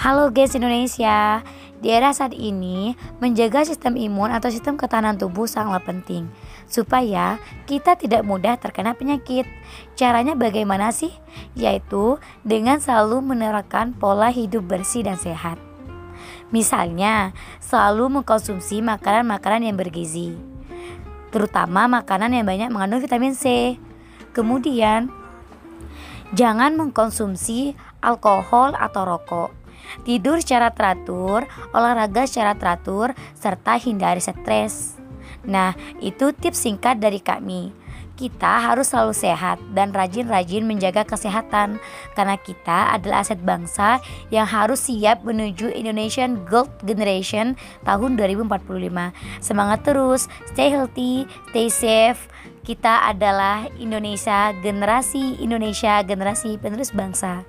Halo guys Indonesia, di era saat ini menjaga sistem imun atau sistem ketahanan tubuh sangatlah penting supaya kita tidak mudah terkena penyakit. Caranya bagaimana sih? Yaitu dengan selalu menerapkan pola hidup bersih dan sehat. Misalnya, selalu mengkonsumsi makanan-makanan yang bergizi, terutama makanan yang banyak mengandung vitamin C. Kemudian, jangan mengkonsumsi alkohol atau rokok tidur secara teratur, olahraga secara teratur, serta hindari stres. Nah, itu tips singkat dari kami. Kita harus selalu sehat dan rajin-rajin menjaga kesehatan karena kita adalah aset bangsa yang harus siap menuju Indonesian Gold Generation tahun 2045. Semangat terus, stay healthy, stay safe. Kita adalah Indonesia, generasi Indonesia, generasi penerus bangsa.